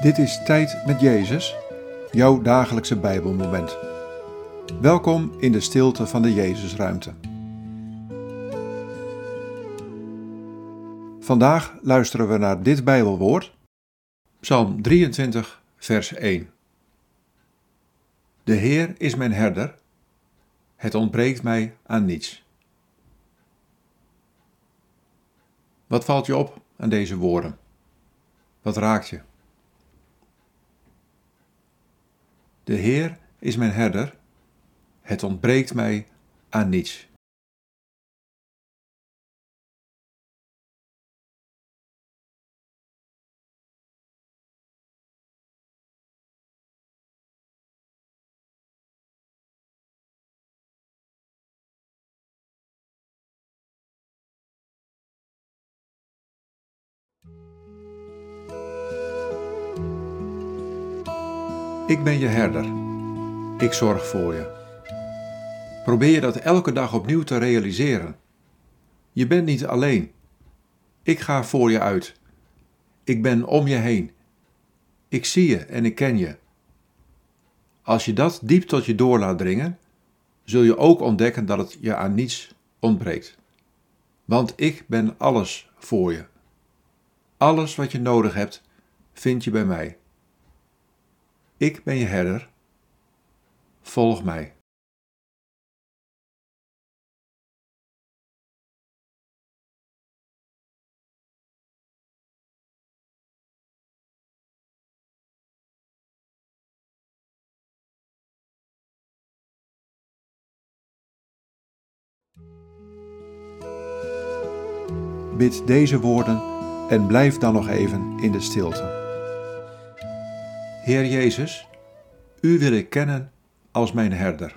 Dit is Tijd met Jezus, jouw dagelijkse Bijbelmoment. Welkom in de stilte van de Jezusruimte. Vandaag luisteren we naar dit Bijbelwoord, Psalm 23, vers 1. De Heer is mijn herder, het ontbreekt mij aan niets. Wat valt je op aan deze woorden? Wat raakt je? De Heer is mijn herder, het ontbreekt mij aan niets. Ik ben je herder. Ik zorg voor je. Probeer dat elke dag opnieuw te realiseren. Je bent niet alleen. Ik ga voor je uit. Ik ben om je heen. Ik zie je en ik ken je. Als je dat diep tot je door laat dringen, zul je ook ontdekken dat het je aan niets ontbreekt. Want ik ben alles voor je. Alles wat je nodig hebt, vind je bij mij. Ik ben je herder. Volg mij. Bid deze woorden en blijf dan nog even in de stilte. Heer Jezus, U wil ik kennen als mijn herder.